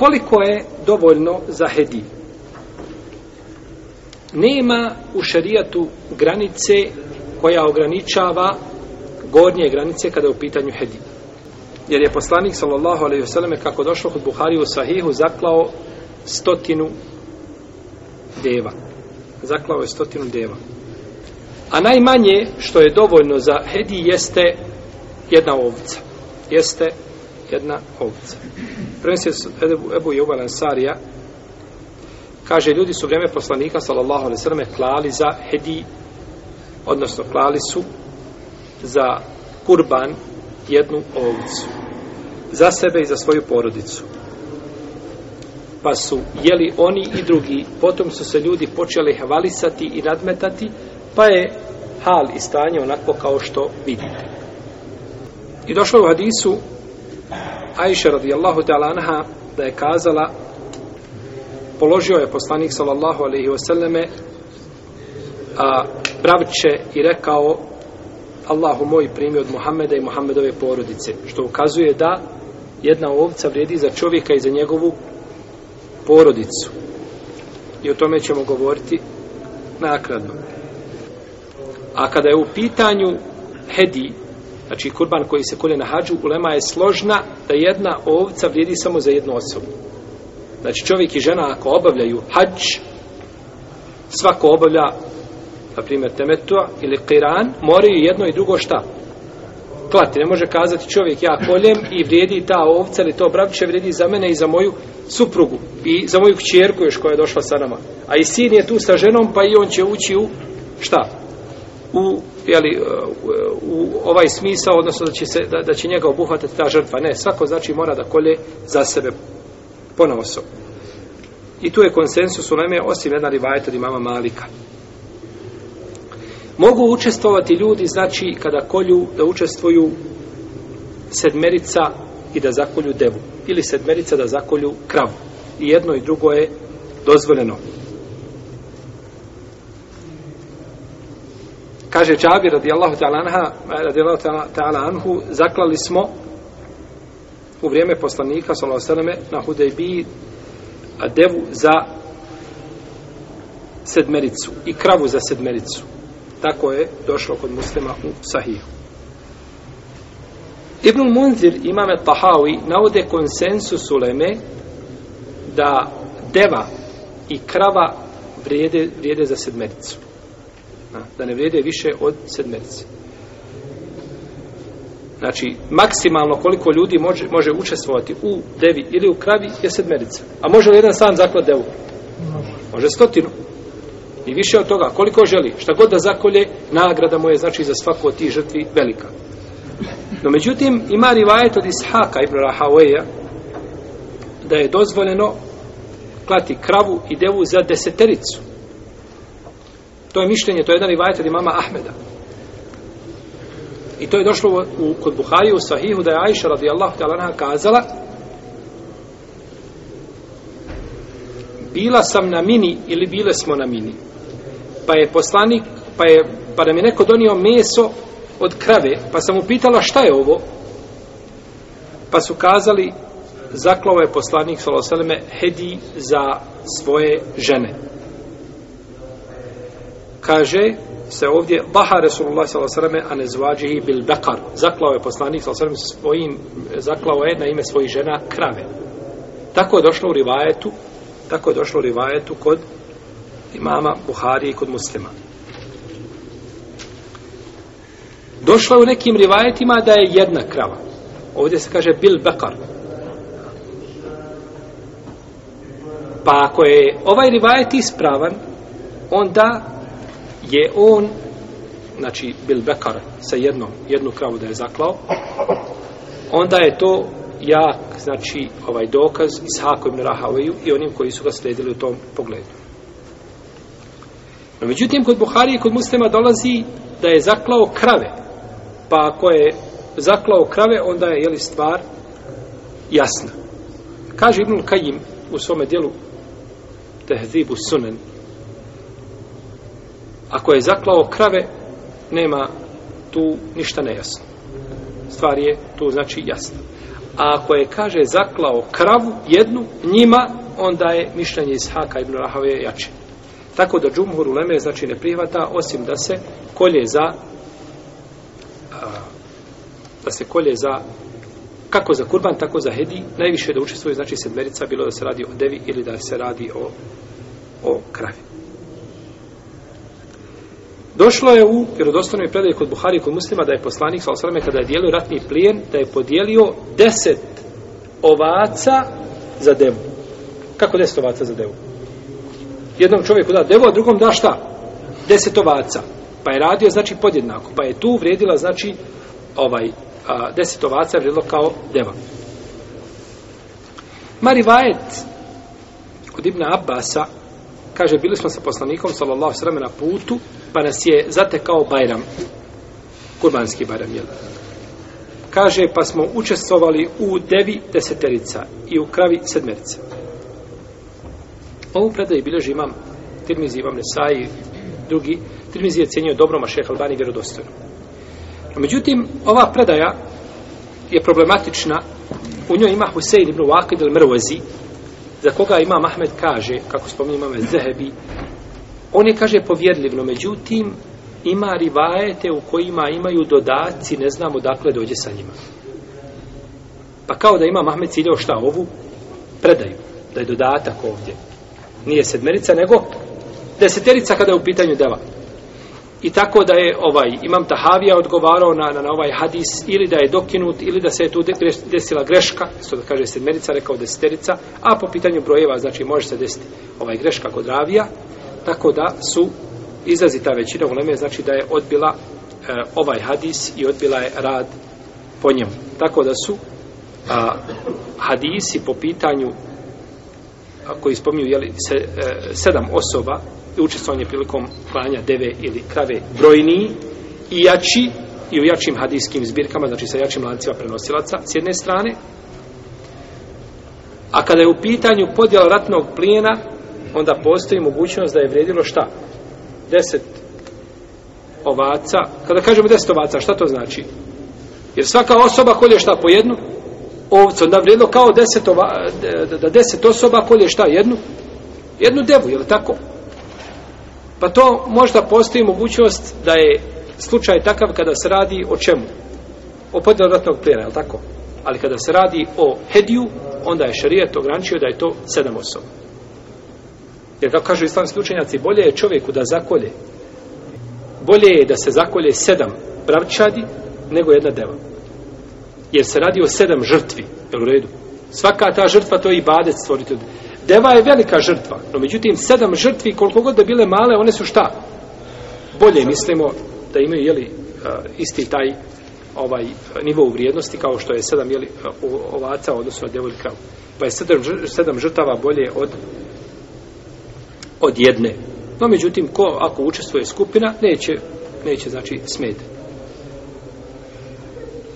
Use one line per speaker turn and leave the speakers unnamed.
Koliko je dovoljno za hediju? Nema u šarijatu granice koja ograničava gornje granice kada je u pitanju hedija. Jer je poslanik sallallahu alejhi ve selleme kako došlo kod Buhari u Sahihu zaklao stotinu deva. Zaklao je stotinu deva. A najmanje što je dovoljno za hedi jeste jedna ovca. Jeste jedna ovca. Prvenstvo Ebu, Ebu Jovan Ansarija kaže ljudi su vrijeme poslanika sallallahu alaihi sallam, klali za hedi odnosno klali su za kurban jednu ovcu. Za sebe i za svoju porodicu. Pa su jeli oni i drugi. Potom su se ljudi počeli hvalisati i nadmetati pa je hal i stanje onako kao što vidite. I došlo u hadisu Ajša radijallahu ta'ala anha da je kazala položio je poslanik sallallahu alaihi wasallame a pravče i rekao Allahu moj primi od Muhammeda i Muhammedove porodice. Što ukazuje da jedna ovca vrijedi za čovjeka i za njegovu porodicu. I o tome ćemo govoriti nakradno a kada je u pitanju hedi znači kurban koji se kolje na hađu ulema je složna da jedna ovca vrijedi samo za jednu osobu Znači čovjek i žena ako obavljaju hađ, svako obavlja, na primjer, temetua ili kiran, moraju jedno i drugo šta? Klati. Ne može kazati čovjek ja koljem i vrijedi ta ovca ili to bravče vrijedi za mene i za moju suprugu i za moju kćerku još koja je došla sa nama. A i sin je tu sa ženom pa i on će ući u šta? U, jeli, e, u ovaj smisao, odnosno da će, se, da, da će njega obuhvatati ta žrtva. Ne, svako znači mora da kolje za sebe ponosom. I tu je konsensus u Leme, osim jedna rivajeta od imama Malika. Mogu učestvovati ljudi, znači, kada kolju, da učestvuju sedmerica i da zakolju devu. Ili sedmerica da zakolju kravu. I jedno i drugo je dozvoljeno. Kaže Džabir radijallahu ta'ala anha, radijallahu ta'ala anhu, zaklali smo u vrijeme poslanika sallallahu na Hudejbiji a devu za sedmericu i kravu za sedmericu. Tako je došlo kod muslima u Sahihu. Ibn Munzir, imame Tahawi, navode konsensus uleme da deva i krava vrijede, vrijede za sedmericu. Da ne vrijede više od sedmerice. Znači, maksimalno koliko ljudi može, može učestvovati u devi ili u kravi je sedmerica. A može li jedan sam zaklad devu? Može stotinu. I više od toga, koliko želi, šta god da zakolje, nagrada mu je, znači, za svaku od tih žrtvi velika. No, međutim, ima rivajet od Ishaka ibn Rahaweja da je dozvoljeno klati kravu i devu za desetericu. To je mišljenje, to je jedan rivajet od imama Ahmeda. I to je došlo u, kod Buhari u Sahihu da je Aisha radijallahu ta'ala kazala bila sam na mini ili bile smo na mini. Pa je poslanik pa je pa da mi neko donio meso od krave pa sam upitala šta je ovo? Pa su kazali zaklao je poslanik sallallahu hedi za svoje žene kaže se ovdje baha Resulullah s.a.v. a ne zvađihi bil bekar. Zaklao je poslanik s.a.v. svojim, zaklao je na ime svojih žena krave. Tako je došlo u rivajetu, tako je došlo u rivajetu kod imama Buhari i kod muslima. Došlo je u nekim rivajetima da je jedna krava. Ovdje se kaže bil bekar. Pa ako je ovaj rivajet ispravan, onda je on znači bil bekar sa jednom jednu kravu da je zaklao onda je to jak znači ovaj dokaz Ishaku ibn Rahaveju i onim koji su ga sledili u tom pogledu. No međutim kod Buhari i kod muslima dolazi da je zaklao krave. Pa ako je zaklao krave onda je jeli stvar jasna. Kaže Ibn Kajim u svome dijelu Tehzibu Sunan ako je zaklao krave, nema tu ništa nejasno. Stvar je tu znači jasna. A ako je, kaže, zaklao kravu jednu, njima, onda je mišljenje iz Haka ibn Rahave jače. Tako da džumhur u Leme znači ne prihvata, osim da se kolje za a, da se kolje za kako za kurban, tako za hedi, najviše da učestvuje, znači sedmerica, bilo da se radi o devi ili da se radi o, o kravi. Došlo je u vjerodostojnoj predaji kod Buhari i kod muslima da je poslanik sa osrame kada je dijelio ratni plijen, da je podijelio deset ovaca za devu. Kako deset ovaca za devu? Jednom čovjeku da devu, a drugom da šta? Deset ovaca. Pa je radio, znači, podjednako. Pa je tu vrijedila, znači, ovaj, a, deset ovaca je vrijedilo kao deva. Mari Vajet kod Ibna Abbasa kaže, bili smo sa poslanikom, sallallahu sallam, na putu, pa nas je zatekao Bajram, kurbanski Bajram, jel? Kaže, pa smo učestvovali u devi deseterica i u kravi sedmerica. Ovu predaju bilježi imam Tirmizi, imam Nesai, drugi. Tirmizi je cijenio dobro, ma šeha Albani vjerodostojno. Međutim, ova predaja je problematična. U njoj ima Husein ibn Waqid al-Mrwazi, za koga ima Ahmed kaže, kako spominje imame Zehebi, on je, kaže, povjerljiv, no međutim, ima rivajete u kojima imaju dodaci, ne znamo dakle dođe sa njima. Pa kao da ima Mahmed ciljao šta ovu predaju, da je dodatak ovdje. Nije sedmerica, nego deseterica kada je u pitanju deva. I tako da je ovaj Imam Tahavija odgovarao na, na, na ovaj hadis ili da je dokinut ili da se je tu desila greška, što da kaže sedmerica, rekao deseterica, a po pitanju brojeva, znači može se desiti ovaj greška kod ravija, tako da su izrazita većina uleme znači da je odbila e, ovaj hadis i odbila je rad po njemu. Tako da su a, hadisi po pitanju a, koji spominju jeli, se, e, sedam osoba učestvovanje prilikom klanja deve ili krave brojniji i jači i u jačim hadijskim zbirkama, znači sa jačim lancima prenosilaca s jedne strane. A kada je u pitanju podjela ratnog plijena, onda postoji mogućnost da je vrijedilo šta? Deset ovaca. Kada kažemo deset ovaca, šta to znači? Jer svaka osoba kolje šta po jednu ovcu, onda vrijedilo kao deset, ova, da deset osoba kolje šta jednu? Jednu devu, je li tako? Pa to možda postoji mogućnost da je slučaj takav kada se radi o čemu? O podjelu ratnog plijena, je li tako? Ali kada se radi o hediju, onda je šarijet ograničio da je to sedam osoba. Jer kako kažu islamski učenjaci, bolje je čovjeku da zakolje. Bolje je da se zakolje sedam bravčadi nego jedna deva. Jer se radi o sedam žrtvi. Jel u redu? Svaka ta žrtva to je i badec stvoriti. Deva je velika žrtva. No međutim, sedam žrtvi, koliko god da bile male, one su šta? Bolje mislimo da imaju jeli, isti taj ovaj nivo u vrijednosti kao što je sedam jeli, ovaca odnosno devoljka. Pa je sedam, sedam žrtava bolje od od jedne. No, međutim, ko ako učestvuje skupina, neće, neće znači, smetati.